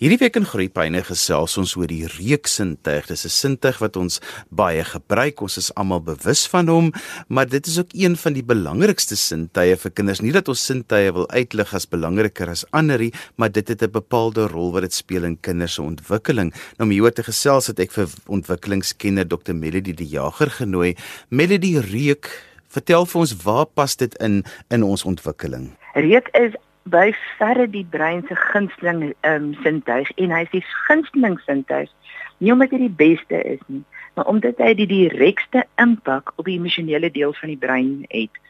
Hierdie week in Groepyne gesels ons oor die reuksintuig. Dis 'n sintuig wat ons baie gebruik. Ons is almal bewus van hom, maar dit is ook een van die belangrikste sintuie vir kinders. Nie dat ons sintuie wil uitlig as belangriker as ander nie, maar dit het 'n bepaalde rol wat dit speel in kinders se ontwikkeling. Nou om hieroor te gesels het ek vir ontwikkelingskenner Dr. Melody die Jager genooi. Melody reuk, vertel vir ons waar pas dit in in ons ontwikkeling? Reuk is by verre die brein se gunsteling um, sintuig en hy is die gunsteling sintuig nie omdat hy die beste is nie maar omdat hy die direkste impak op die emosionele deel van die brein het.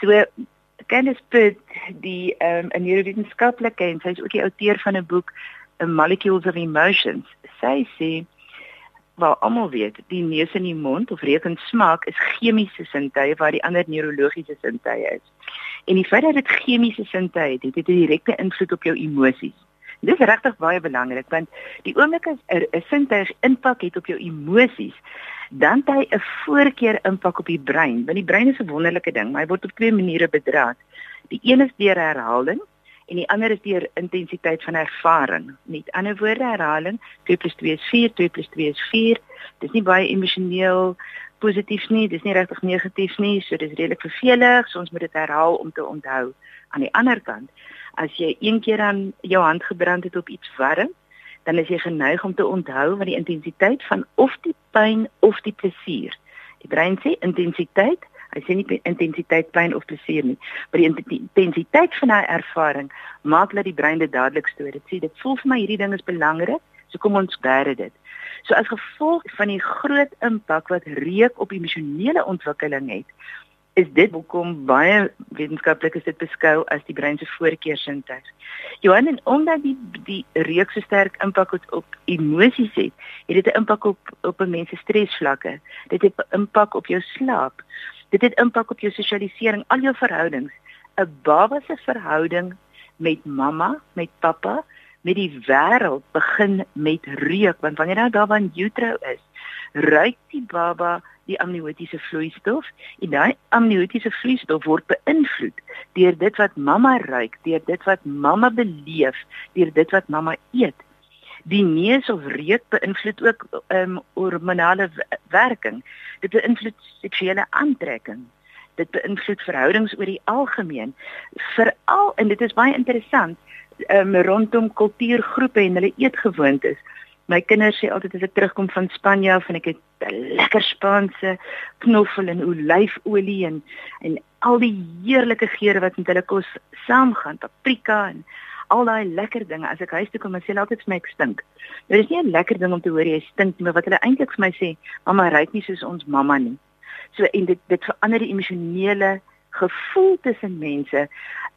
So Candice Pitt die um, 'n neurowetenskaplike en sy is ook die outeur van 'n boek Molecules of Emotions. Sy sê wel almal weet, die neus en die mond of reuk en smaak is chemiese sintuie waar die ander neurologiese sintuie is. En die feit dat dit chemiese sintuie het, het 'n direkte invloed op jou emosies. Dit is regtig baie belangrik want die oomblik as 'n sintuig impak het op jou emosies, dan het hy 'n voorkeur impak op die brein. Want die brein is 'n wonderlike ding, maar hy word op twee maniere bedraad. Die een is deur herhaling en die ander is deur intensiteit van ervaring. Met ander woorde, herhaling 2 + 2 is 4, 2 + 2 is 4. Dis nie baie emosioneel positief nie, dis nie regtig negatief nie, so dis redelik vervelig, so ons moet dit herhaal om te onthou. Aan die ander kant, as jy een keer aan jou hand gebrand het op iets warm, dan is jy geneig om te onthou wat die intensiteit van of die pyn of die plesier. Die brein sê intensiteit Hy sê nie intensiteit pyn of plesier nie, maar die intensiteit van hy ervaring maak dat die brein dit dadelik stoor. Dit sê dit voel vir my hierdie ding is belangrik, so kom ons bære dit. So as gevolg van die groot impak wat reuk op emosionele ontwikkeling het, is dit hoekom baie wetenskaplikes dit beskou as die brein se voorkeursintuig. Johan en omdat die die reuk so sterk impak het op emosies het, het dit 'n impak op op 'n mens se stresvlakke. Dit het 'n impak op jou slaap. Dit het impak op jou sosialisering, al jou verhoudings. 'n Baba se verhouding met mamma, met pappa, met die wêreld begin met reuk, want wanneer hy daar van utero is, ruik die baba die amniotiese vloeistof en daai amniotiese vloeistof word beïnvloed deur dit wat mamma ruik, deur dit wat mamma beleef, deur dit wat mamma eet. Die neus of reuk beïnvloed ook ehm um, hormonale werking. Dit beïnvloed seksuele aantrekking. Dit beïnvloed verhoudings oor die algemeen. Veral en dit is baie interessant um, rondom kultuurgroepe en hulle eetgewoontes. My kinders sê altyd as ek terugkom van Spanje af en ek het lekker Spaanse knoffel en olyfolie en en al die heerlike geure wat met hulle kos saamgaan, paprika en al daai lekker dinge. As ek huis toe kom, sê hulle altyd vir my ek stink. Nou dis nie 'n lekker ding om te hoor jy stink nie, maar wat hulle eintlik vir my sê, mamma ruik nie soos ons mamma nie. So en dit dit verander die emosionele gevoel tussen mense.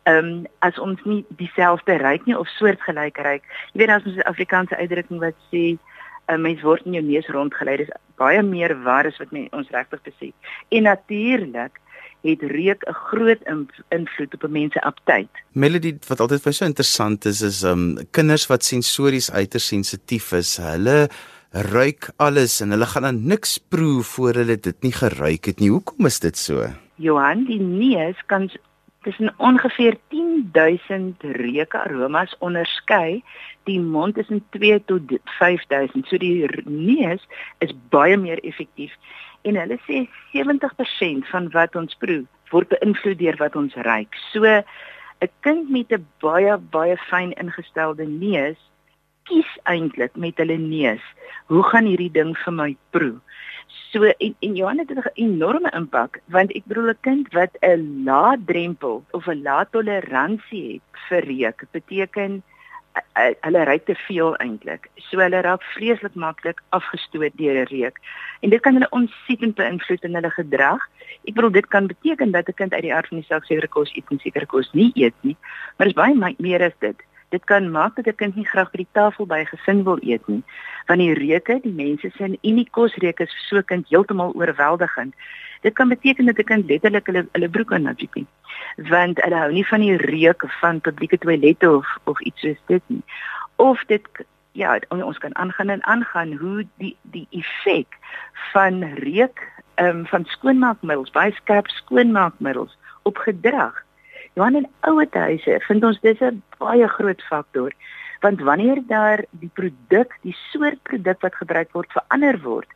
Ehm um, as ons nie dieselfde ruik nie of soortgelyke ruik. Jy weet as ons 'n Afrikaanse uitdrukking wat sê 'n uh, mens word in jou neus rondgelei. Dis baie meer waar as wat men, ons regtig besef. En natuurlik het reuk 'n groot invloed op 'n mens se aptyt. Melody wat altyd vir so interessant is is ehm um, kinders wat sensories uiters sensitief is, hulle ruik alles en hulle gaan dan niks proe voor hulle dit nie geruik het nie. Hoekom is dit so? Johan, die neus kan tussen ongeveer 10000 reuke aromas onderskei. Die mond is in 2 tot 5000. So die neus is baie meer effektief en hulle sê 70% van wat ons proe word beïnvloed deur wat ons ruik. So 'n kind met 'n baie baie fyn ingestelde neus kies eintlik met hulle neus. Hoe gaan hierdie ding vir my proe? So en en Johan het 'n enorme impak want ek bedoel 'n kind wat 'n lae drempel of 'n lae toleransie het vir reuk beteken hulle ry te veel eintlik. So hulle raak vreeslik maklik afgestoot deur 'n reuk. En dit kan hulle ontsettend beïnvloed in hulle gedrag. Ek bedoel dit kan beteken dat 'n kind uit die aard van die saak sekere kos eet en sekere kos nie eet nie. Maar dit is baie meer as dit. Dit kan maak dat 'n kind nie graag by die tafel by 'n gesin wil eet nie, want die reuke, die mense se in die kosreuke is vir so 'n kind heeltemal oorweldigend. Dit kan beteken dat 'n kind letterlik hulle hulle broek aan nie, want hulle hou nie van die reuk van publieke toilette of of iets soos dit nie. Of dit ja, ons kan aangaan en aangaan hoe die die effek van reuk ehm um, van skoonmaakmiddels, baie skerp skoonmaakmiddels op gedrag Johan in ouer huise vind ons dis 'n baie groot faktor Want wanneer daar die produk, die soort produk wat gebruik word verander word,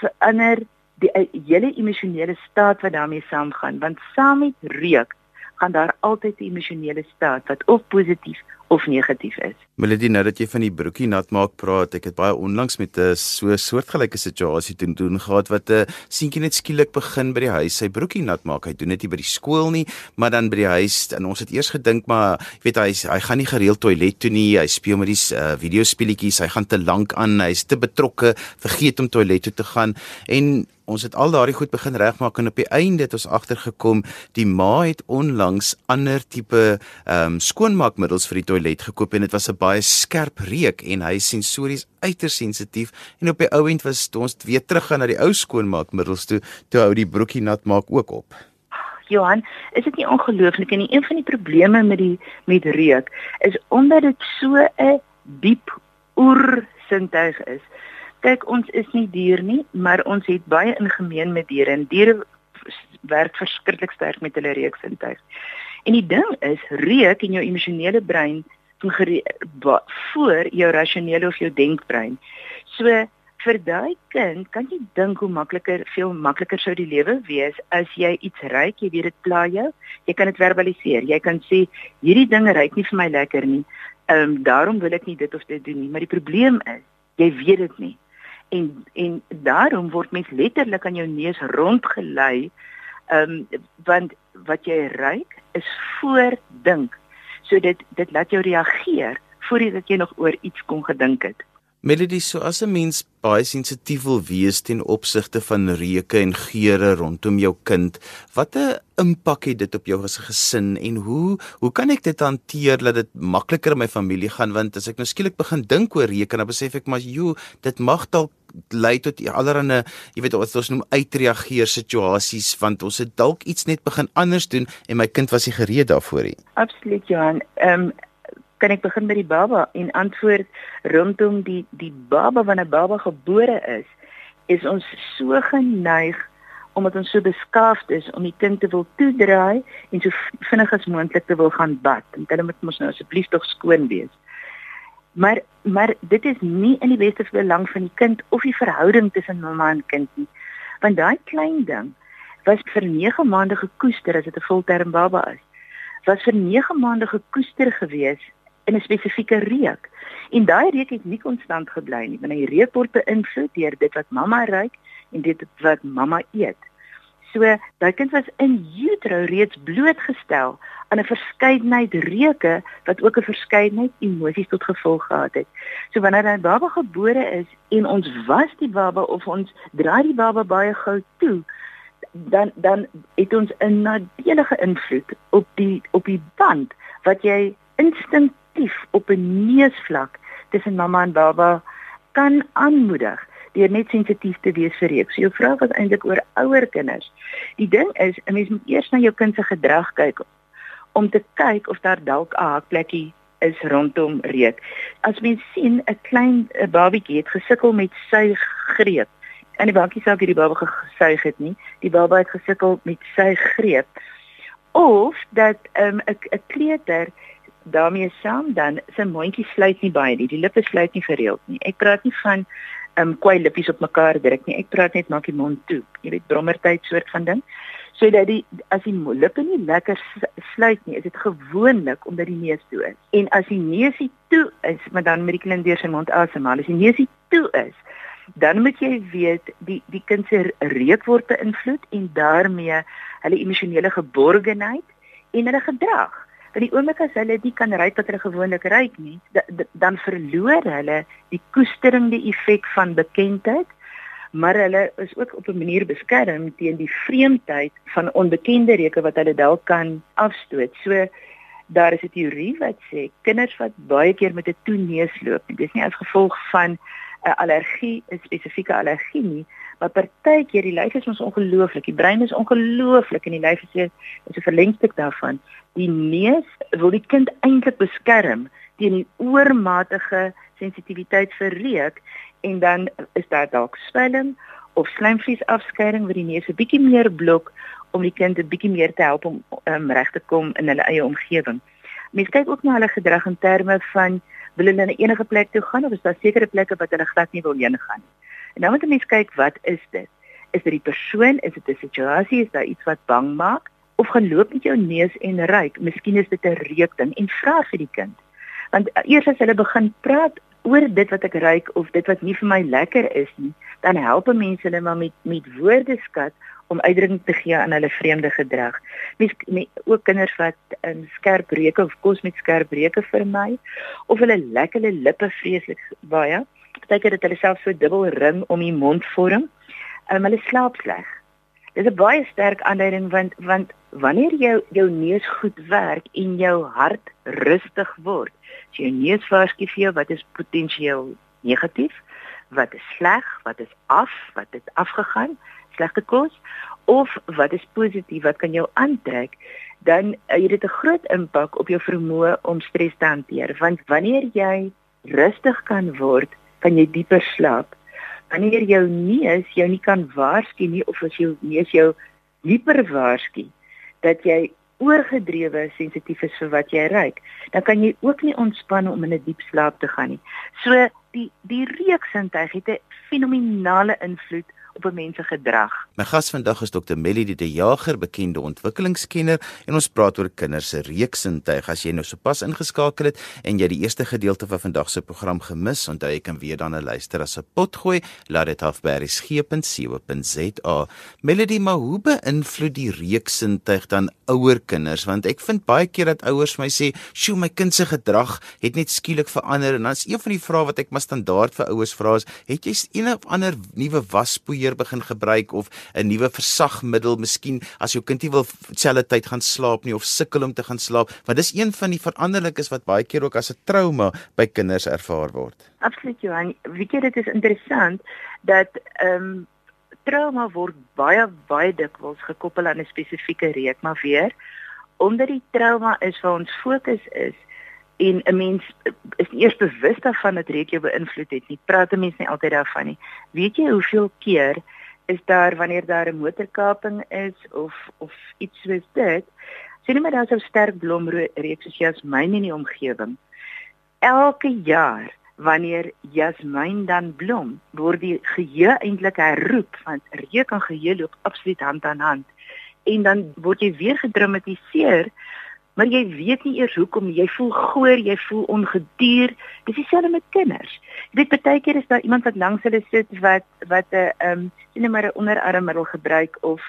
verander die hele emosionele staat wat daarmee saamgaan, want saam met reuk gaan daar altyd 'n emosionele staat wat of positief of negatief is. Melody, nou dat jy van die broekie nat maak praat, ek het baie onlangs met 'n so soortgelyke situasie te doen gehad wat 'n seentjie net skielik begin by die huis sy broekie nat maak. Hy doen dit nie by die skool nie, maar dan by die huis en ons het eers gedink maar jy weet hy hy gaan nie gereeld toilet toe nie. Hy speel met die uh, videospeletjies, hy gaan te lank aan, hy's te betrokke, vergeet om toilet toe te gaan en ons het al daardie goed begin regmaak en op die einde het ons agtergekom die ma het onlangs ander tipe ehm um, skoonmaakmiddels vir die toilet gekoop en dit was 'n baie skerp reuk en hy sensories uiters sensitief en op die ou end was ons weer terug gaan na die ou skoonmaakmiddels toe toe hou die broekie nat maak ook op. Johan, is dit nie ongelooflik en een van die probleme met die met reuk is omdat dit so 'n diep oer sintuig is kyk ons is nie dier nie, maar ons het baie in gemeen met diere en diere werk verskriklik sterk met hulle reuksintuig. En die ding is, reuk in jou emosionele brein voor jou rasionele of jou denkbrein. So vir daai kind kan jy dink hoe makliker, veel makliker sou die lewe wees as jy iets ruik, jy weet dit pla jou, jy kan dit verbaliseer. Jy kan sê hierdie ding ruik nie vir my lekker nie. Ehm um, daarom wil ek nie dit of dit doen nie, maar die probleem is jy weet dit nie en en daarom word mens letterlik aan jou neus rondgelei ehm um, want wat jy ruik is voordink so dit dit laat jou reageer voordat jy nog oor iets kon gedink het Melody so as 'n mens baie sensitief wil wees ten opsigte van reuke en geure rondom jou kind, watter impak het dit op jou as 'n gesin en hoe hoe kan ek dit hanteer dat dit makliker in my familie gaan want as ek nou skielik begin dink oor reuke dan besef ek maar joe, dit mag dalk lei tot allerlei jy weet wat ons noem uitreageer situasies want ons het dalk iets net begin anders doen en my kind was nie gereed daarvoor nie. Absoluut Johan. Ehm um, kan ek begin by die baba en antwoord rondom die die baba wanneer 'n baba gebore is, is ons so geneig omdat ons so beskaafd is om die kind te wil toedraai en so vinnig as moontlik te wil gaan bad. En hulle moet mos nou asseblief tog skoon wees. Maar maar dit is nie in die beste belang van die kind of die verhouding tussen mamma en kind nie. Want daai klein ding was vir 9 maande gekoester as dit 'n volterm baba is. Was vir 9 maande gekoester gewees in 'n spesifieke reuk. En daai reuk het nie konstant gebly nie, want hy reuk word beïnvloed deur dit wat mamma ruik en dit wat mamma eet. So, daai kind was in utero reeds blootgestel aan 'n verskeidenheid reuke wat ook 'n verskeidenheid emosies tot gevolg gehad het. So wanneer 'n baba gebore is en ons was die baba of ons dra die baba baie gou toe, dan dan het ons 'n nadelige invloed op die op die band wat jy instinkt aktief op 'n neusvlak tussen mamma en baba kan aanmoedig deur net sensitief te wees vir reuk. So jou vraag was eintlik oor ouer kinders. Die ding is, 'n mens moet eers na jou kind se gedrag kyk om te kyk of daar dalk 'n hakplekkie is rondom reuk. As mens sien 'n klein babietjie het gesukkel met sy greep. En die bankie sou hierdie baba gesuig het nie. Die baba het gesukkel met sy greep. Of dat 'n um, 'n kleuter daarmee saam dan sy mondjie sluit nie baie nie. Die lippe sluit nie gereeld nie. Ek praat nie van ehm um, kwai lippies op mekaar druk nie. Ek praat net maak die mond toe. Jy weet brommertyd soort van ding. So dat die as die lippe nie lekker sluit nie, is dit gewoonlik omdat die neus toe is. En as die neusie toe is, maar dan met die kind deur sy mond asemhaal, as die neusie toe is, dan moet jy weet die die kind se reuk word beïnvloed en daarmee hulle emosionele geborgenheid en hulle gedrag want die oomblik as hulle nie kan ruik wat hulle gewoonlik ruik nie, dan verloor hulle die koesterende effek van bekendheid, maar hulle is ook op 'n manier beskerm teen die vreemdheid van onbekende reuke wat hulle dalk kan afstoot. So daar is 'n teorie wat sê kinders wat baie keer met 'n toeneus loop, dis nie as gevolg van 'n allergie, 'n spesifieke allergie nie, maar partykeer die lyf is ons ongelooflik, die brein is ongelooflik en die lyf is 'n is 'n verlengstuk daarvan. Die neus wil die kind eintlik beskerm teen die oormatige sensitiwiteit vir reuk en dan is daar dalk swelling of slijmvliesafskeiding waar die neus 'n bietjie meer blok om die kind 'n bietjie meer te help om um, reg te kom in hulle eie omgewing. Mens kyk ook na hulle gedrag in terme van Wil hulle na enige plek toe gaan of is daar sekere plekke wat hulle glad nie wil heen gaan nie? En dan moet 'n mens kyk wat is dit? Is dit die persoon? Is dit 'n situasie? Is daar iets wat bang maak? Of gaan loop met jou neus en ruik? Miskien is dit 'n reukding en vra vir die kind. Want eers as hulle begin praat oor dit wat ek ruik of dit wat nie vir my lekker is nie, dan help mense hulle maar met met woordeskat om uitdrukking te gee aan hulle vreemde gedrag. Mens met, ook kinders wat um, skerp reuke of kos met skerp reuke vir my of hulle lekker hulle lippe vreeslik baie. Partykeer dat hulle self so dubbel ring om die mond vorm. Um, hulle slaap sleg. Dit is 'n baie sterk aanduiding want want wanneer jou jou neus goed werk en jou hart rustig word, as jou neus waarsku vir jou wat is potensieel negatief, wat is sleg, wat is af, wat het afgegaan, slegte kos of wat is positief wat kan jou aantrek, dan uh, het dit 'n groot impak op jou vermoë om stres te hanteer want wanneer jy rustig kan word, kan jy dieper slaap. Wanneer jou neus jou nie kan waarsku nie of as jou neus jou dieper waarsku dat jy oorgedrewe sensitief is vir wat jy ruik, dan kan jy ook nie ontspan om in 'n diep slaap te gaan nie. So die die reuksintuig het 'n fenominale invloed op 'n mens se gedrag. My gas vandag is Dr. Melody de Jager, bekende ontwikkelingskenner en ons praat oor kinders se reuksintuig. As jy nou sopas ingeskakel het en jy die eerste gedeelte van vandag se program gemis, onthou jy kan weer dan 'n luister as 'n pot gooi. Laat dit af by resgep.co.za. Melody, maar hoe beïnvloed die reuksintuig dan ouer kinders? Want ek vind baie keer dat ouers my sê, "Sjoe, my kind se gedrag het net skielik verander." En dan is een van die vrae wat ek maar standaard vir ouers vra is, "Het jy een of ander nuwe waspoeier weer begin gebruik of 'n nuwe versagmiddel, miskien as jou kind nie wil dieselfde tyd gaan slaap nie of sukkel om te gaan slaap, want dis een van die veranderlikes wat baie keer ook as 'n trauma by kinders ervaar word. Absoluut Johan, wie kyk dit is interessant dat ehm um, trauma word baie baie dikwels gekoppel aan 'n spesifieke reuk, maar weer omdat die trauma is waar ons fokus is en 'n mens is eers bewus daarvan dat reuk jou beïnvloed het nie. Praat 'n mens nie altyd daarvan nie. Weet jy hoeveel keer is daar wanneer daar 'n motorkaping is of of iets soos dit? Sien jy maar daar so sterk blomreuk soos jasmyn in die omgewing. Elke jaar wanneer jasmyn dan blom, word die geheue eintlik herroep want reuk en geheue loop absoluut hand aan hand. En dan word jy weer gedramatiseer maar jy weet nie eers hoekom jy voel goor, jy voel ongeduur. Dis dieselfde met kinders. Jy weet baie keer is daar iemand wat langs hulle sit wat wat 'n ehm sien maar 'n onderarmmiddel gebruik of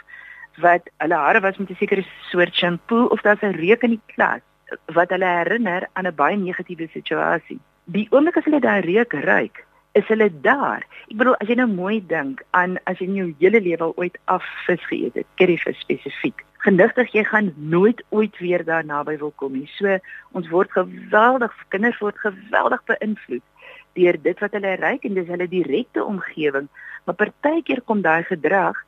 wat hulle hare was met 'n sekere soort shampoo of daar's 'n reuk in die klas wat hulle herinner aan 'n baie negatiewe situasie. Die oomblik as hulle daai reuk ruik, is hulle daar. Ek bedoel as jy nou mooi dink aan as jy in jou hele lewe ooit afvis geëet het, curryvis spesifiek. Genigtig jy gaan nooit ooit weer daar naby wil kom nie. So ons word geweldig kinders word geweldig beïnvloed deur dit wat hulle ruik en dis hulle direkte omgewing. Maar partykeer kom daai gedrag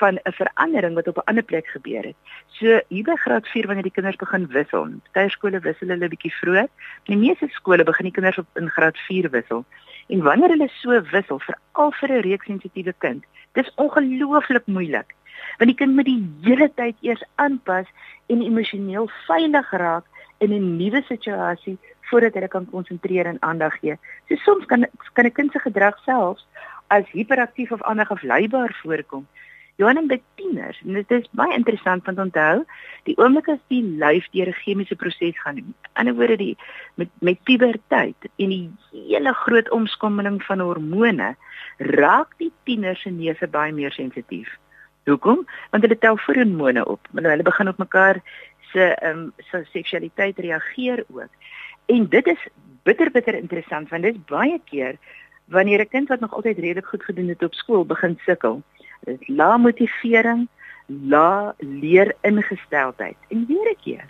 van 'n verandering wat op 'n ander plek gebeur het. So hier by graad 4 wanneer die kinders begin wissel, baie skole wissel hulle bietjie vroeg. Die meeste skole begin die kinders op in graad 4 wissel. En wanneer hulle so wissel, veral vir 'n reuksensitiewe kind, dis ongelooflik moeilik. Want die kind moet die hele tyd eers aanpas en emosioneel veilig raak in 'n nuwe situasie voordat hy kan konsentreer en aandag gee. So soms kan kan 'n kind se gedrag selfs as hiperaktief of aandag afleibaar voorkom. Johan en by tieners, en dit is baie interessant want onthou, die oomblik as die lyf deur 'n chemiese proses gaan, in ander woorde die met met puberteit en die hele groot omskommeling van hormone, raak die tieners se neuse baie meer sensitief. Hoekom? Want hulle tel hormone op, hulle begin op mekaar se ehm um, se seksualiteit reageer ook. En dit is bitter bitter interessant want dit is baie keer wanneer 'n kind wat nog altyd redelik goed gedoen het op skool begin sukkel is lae motivering, lae leeringesteldheid. En weer 'n keer.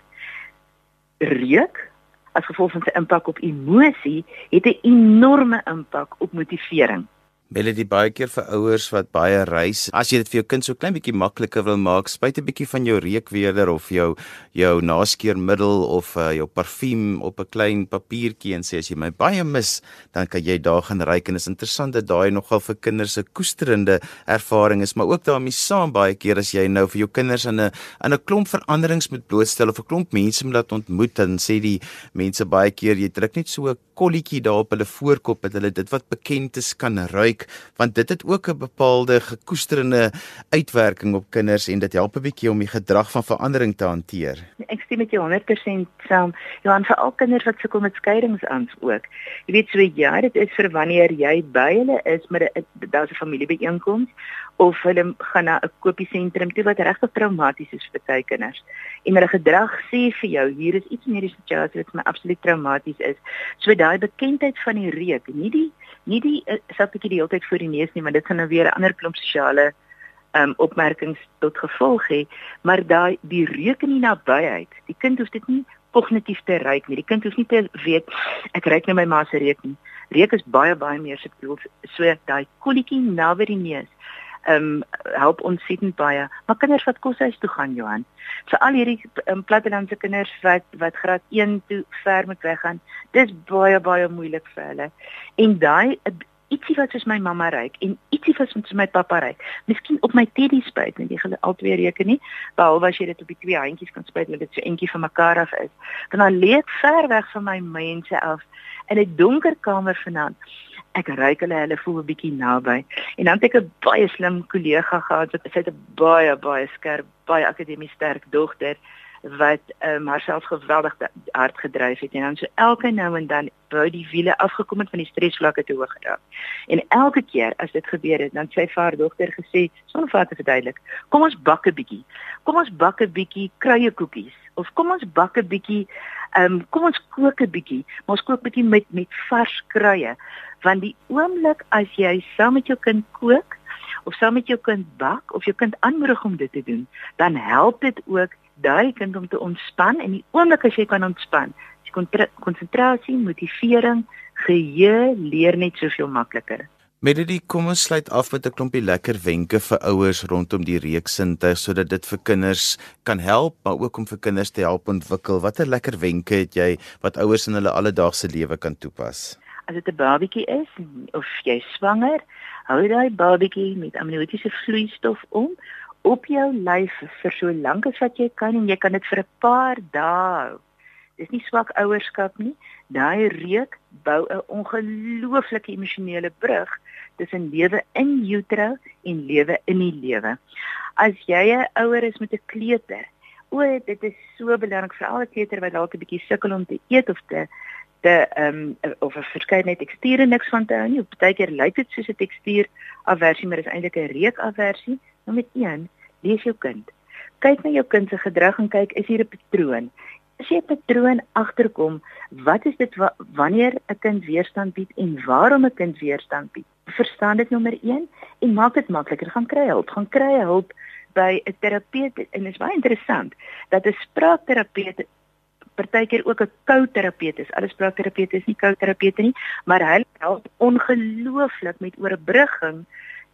Reuk as gevolg van sy impak op emosie het 'n enorme impak op motivering. Melody baie keer vir ouers wat baie reis. As jy dit vir jou kind so klein bietjie makliker wil maak, spuit 'n bietjie van jou reukweerder of jou jou naskeermiddel of uh, jou parfuum op 'n klein papiertjie en sê as jy my baie mis, dan kan jy daar gaan ry en is interessant dat daai nogal vir kinders 'n koesterende ervaring is, maar ook daarmee saam baie keer as jy nou vir jou kinders in 'n in 'n klomp veranderings moet blootstel of 'n klomp mense moet laat ontmoet, dan sê die mense baie keer jy druk net so 'n kolletjie daar op hulle voorkop dat hulle dit wat bekend is kan ruik want dit het ook 'n bepaalde gekoesterende uitwerking op kinders en dit help 'n bietjie om die gedrag van verandering te hanteer. Ek stem met jou 100% saam. En vir al kinders wat sukkel met skeiingsangs ook. Jy weet so ja, dit is vir wanneer jy by hulle is met 'n daar's 'n familiebyeenkoms of hulle gaan na 'n kopiesentrum toe wat regtig traumaties is vir baie kinders. En hulle gedrag sê vir jou hier is iets in hierdie situasie wat my absoluut traumaties is. So daai bekendheid van die reuk, nie die nie die sal ek die hele tyd voor die neus nie, maar dit gaan nou weer 'n ander klomp sosiale um, opmerkings tot gevolg hê, maar daai die reuk in die nabyheid. Die kind hoef dit nie kognitief te ruik nie. Die kind hoef nie te weet ek ruik nou my ma se reuk nie. Reuk is baie baie meer subtiel. So daai kolletjie naby die neus ehm um, help ons sien baie. Maar kinders wat koshuis toe gaan Johan. Vir al hierdie um, plattelandse kinders wat wat graad 1 toe ver moet weggaan, dis baie baie moeilik vir hulle. En daai ietsie wat soos my mamma ryk en ietsie wat soos my pappa ryk. Miskien op my teddy spuit, net jy gaan al twee reken nie, behalwe as jy dit op die twee handjies kan spuit dat dit so entjie van mekaar af is. Dan dan lê ek ver weg van my mense af in 'n donker kamer vanaand. Ek ryk hulle hulle voel 'n bietjie naby. En dan het ek 'n baie slim kollega gehad wat sy het 'n baie baie skerp, baie akademies sterk dogter wat um, haarself geweldig hard gedryf het en dan so elke nou en dan wou die wiele afgekom het van die stresvlakke te hoog geraak. En elke keer as dit gebeur het, dan sy vader dogter gesê, sonder vir te verduidelik, kom ons bak 'n bietjie. Kom ons bak 'n bietjie kruiekoekies of kom ons bak 'n bietjie ehm um, kom ons kook 'n bietjie, maar ons kook bietjie met met vars kruie, want die oomblik as jy saam met jou kind kook of saam met jou kind bak of jou kind aanmoedig om dit te doen, dan help dit ook daai kind om te ontspan en die oomblik as jy kan ontspan, is konsentrasie, motivering, geheue leer net soveel makliker. Met dit kom ons sluit af met 'n klompie lekker wenke vir ouers rondom die reeksinte sodat dit vir kinders kan help, maar ook om vir kinders te help ontwikkel. Watter lekker wenke het jy wat ouers in hulle alledaagse lewe kan toepas? As dit 'n babatjie is of jy swanger, hou daai babatjie met amniotiese vloeistof om op jou lyf vir so lank as wat jy kan en jy kan dit vir 'n paar dae. Dis nie swak ouerskap nie. Daai reuk bou 'n ongelooflike emosionele brug tussen lewe in utero en lewe in die lewe. As jy 'n ouer is met 'n kleuter, o, dit is so belangrik vir al die kleuter wat dalk 'n bietjie sukkel om te eet of te te ehm um, of 'n verskeidenheid teksture niks van te hou nie. Partykeer lyk dit soos 'n tekstuur aversie, maar dit is eintlik 'n reuk aversie. Nommer 1, lees jou kind. Kyk na jou kind se gedrag en kyk is hier 'n patroon. As jy 'n patroon agterkom, wat is dit wa wanneer 'n kind weerstand bied en waarom 'n kind weerstand bied? Verstaan dit nommer 1 en maak dit makliker. Gaan kry hulp, gaan kry hulp by 'n terapeut en dit is baie interessant dat 'n spraakterapeut partykeer ook 'n kouterapeut is. Alles spraakterapeute is nie kouterapeute nie, maar hy help ongelooflik met oorbrugging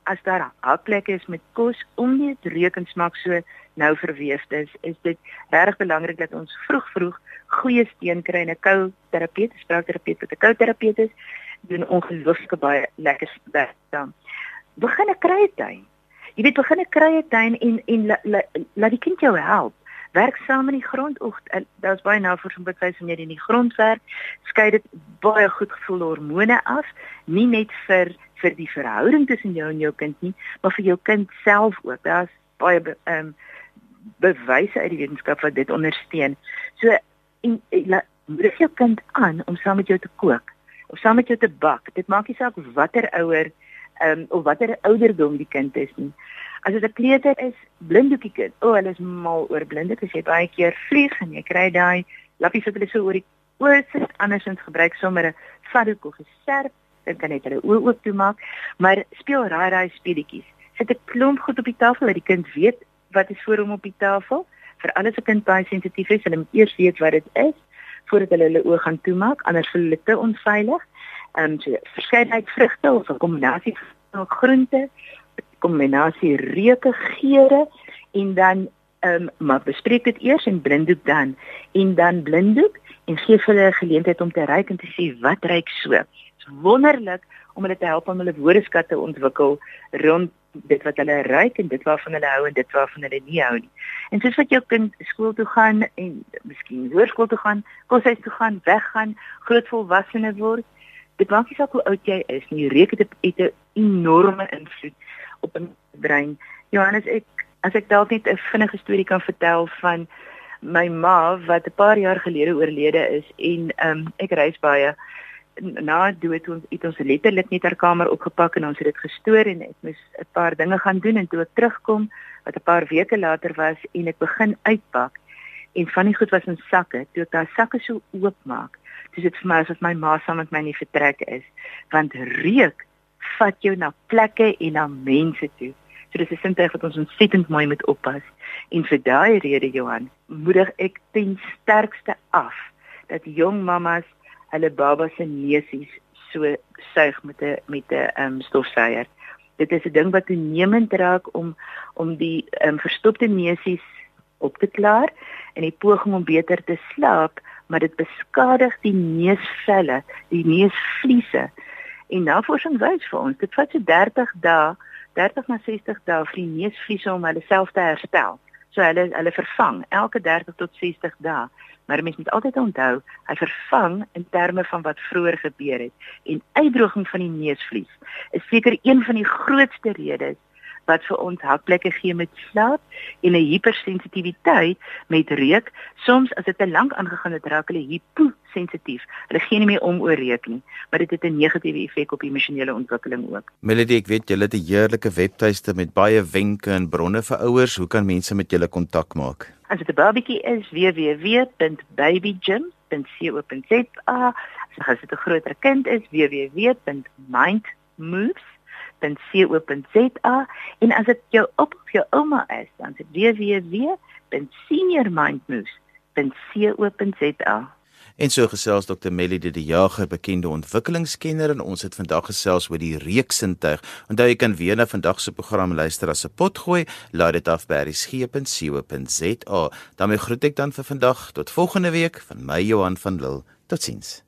as daar hakplekke is met kos om nie te rekensmaak so nou verweefd is, is dit regtig belangrik dat ons vroeg vroeg goeie steun kry en 'n kou terapeut, spraakterapeut wat 'n kou terapeut is, doen ongelooflike baie lekker werk dan. Begin 'n krye tuin. Jy weet begin 'n krye tuin en en laat la, la die kind jou help. Werk saam in die grond. Oek, daar's baie navorsing wat wys wanneer jy in die grond werk, skei dit baie goed gevoelde hormone af, nie net vir vir die verhouding tussen jou en jou kind nie, maar vir jou kind self ook. Daar's baie ehm um, bewyse uit die wetenskap wat dit ondersteun. So en moedig jou kind aan om saam met jou te kook of saam met jou te bak. Dit maak nie saak watter ouer ehm um, of watter ouderdom die kind is nie. As dit 'n kleuter is, blinddoekie kind. O, oh, hulle is mal oor blinde, as jy baie keer vlieg en jy kry daai lappies wat hulle so oor die oë sit, andersins gebruik sommer 'n saddoek of 'n serp kan net hulle oë oop toemaak, maar speel raai raai speletjies. Sit 'n klomp goed op die tafel dat die kind weet wat is voor hom op die tafel. Vir alles 'n kind baie sensitief is, hulle moet eers weet wat dit is voordat hulle hulle oë gaan toemaak, anders voel hulle te onveilig. Ehm um, so verskeidenheid vrugte of 'n kombinasie groente, kombinasie reuke, geure en dan ehm um, maar bespreek dit eers en blinddoek dan en dan blinddoek en gee vir hulle 'n geleentheid om te ruik en te sê wat ruik so. Wonderlik om hulle te help om hulle woordeskat te ontwikkel rond dit wat hulle ruik en dit waarvan hulle hou en dit waarvan hulle nie hou nie. En soos wat jou kind skool toe gaan en miskien hoërskool toe gaan, koshuis toe gaan, weggaan, groot volwassene word, dit maak nie saak hoe oud jy is nie, reuk het 'n enorme invloed op 'n brein. Johannes, ek as ek dalk net 'n vinnige storie kan vertel van my ma wat 'n paar jaar gelede oorlede is en um, ek reis baie na dood ons het ons letterlik net haar kamer opgepak en ons het dit gestoor en ek moes 'n paar dinge gaan doen en toe ek terugkom wat 'n paar weke later was en ek begin uitpak. En van die goed was in sakke. Toe ek daai sakke so oopmaak dis dit vir my asof my ma saam met my nie vertrek is. Want reuk vat jou na plekke en na mense toe. So dis 'n sintuig wat ons ontsettend mooi moet oppas. En vir daai rede Johan, moedig ek ten sterkste af dat jong mammas hulle baba se neusies so suig met 'n met 'n um, stofsuier. Dit is 'n ding wat toenemend raak om om die um, verstopte neusies op te klaar en die poging om beter te slaap, maar dit beskadig die neusvelle, die neusvliese. En navorsing wys vir ons, dit vat so 30 dae 30 na 60 dae vir die neusvliese om hulle self te herstel. So hulle hulle vervang elke 30 tot 60 dae. Maar mens moet altyd onthou, hy vervang in terme van wat vroeër gebeur het. En uitdroging van die neusvlies is seker een van die grootste redes wat vir ons hakplekke gee met slaap en 'n hipersensitiwiteit met reuk. Soms as dit te lank aangegaan het, raak hulle hyposensitief. Hulle gee nie meer om oor reuk nie, maar dit het 'n negatiewe effek op emosionele ontwikkeling ook. Melody, ek weet julle het 'n heerlike webtuiste met baie wenke en bronne vir ouers. Hoe kan mense met julle kontak maak? As dit 'n babatjie is, www.babygym.co.za. As dit 'n groter kind is, www.mindmoves www.co.za en as dit jou op of jou ouma is, dan is dit www.seniormindmoves.co.za. En so gesels Dr. Melody die Jager, bekende ontwikkelingskenner en ons het vandag gesels oor die reuksintuig. Onthou jy kan weer na vandag se program luister as 'n potgooi, laai dit af by resgep.co.za. daarmee groet ek dan vir vandag tot volgende week van my Johan van Lille. Totsiens.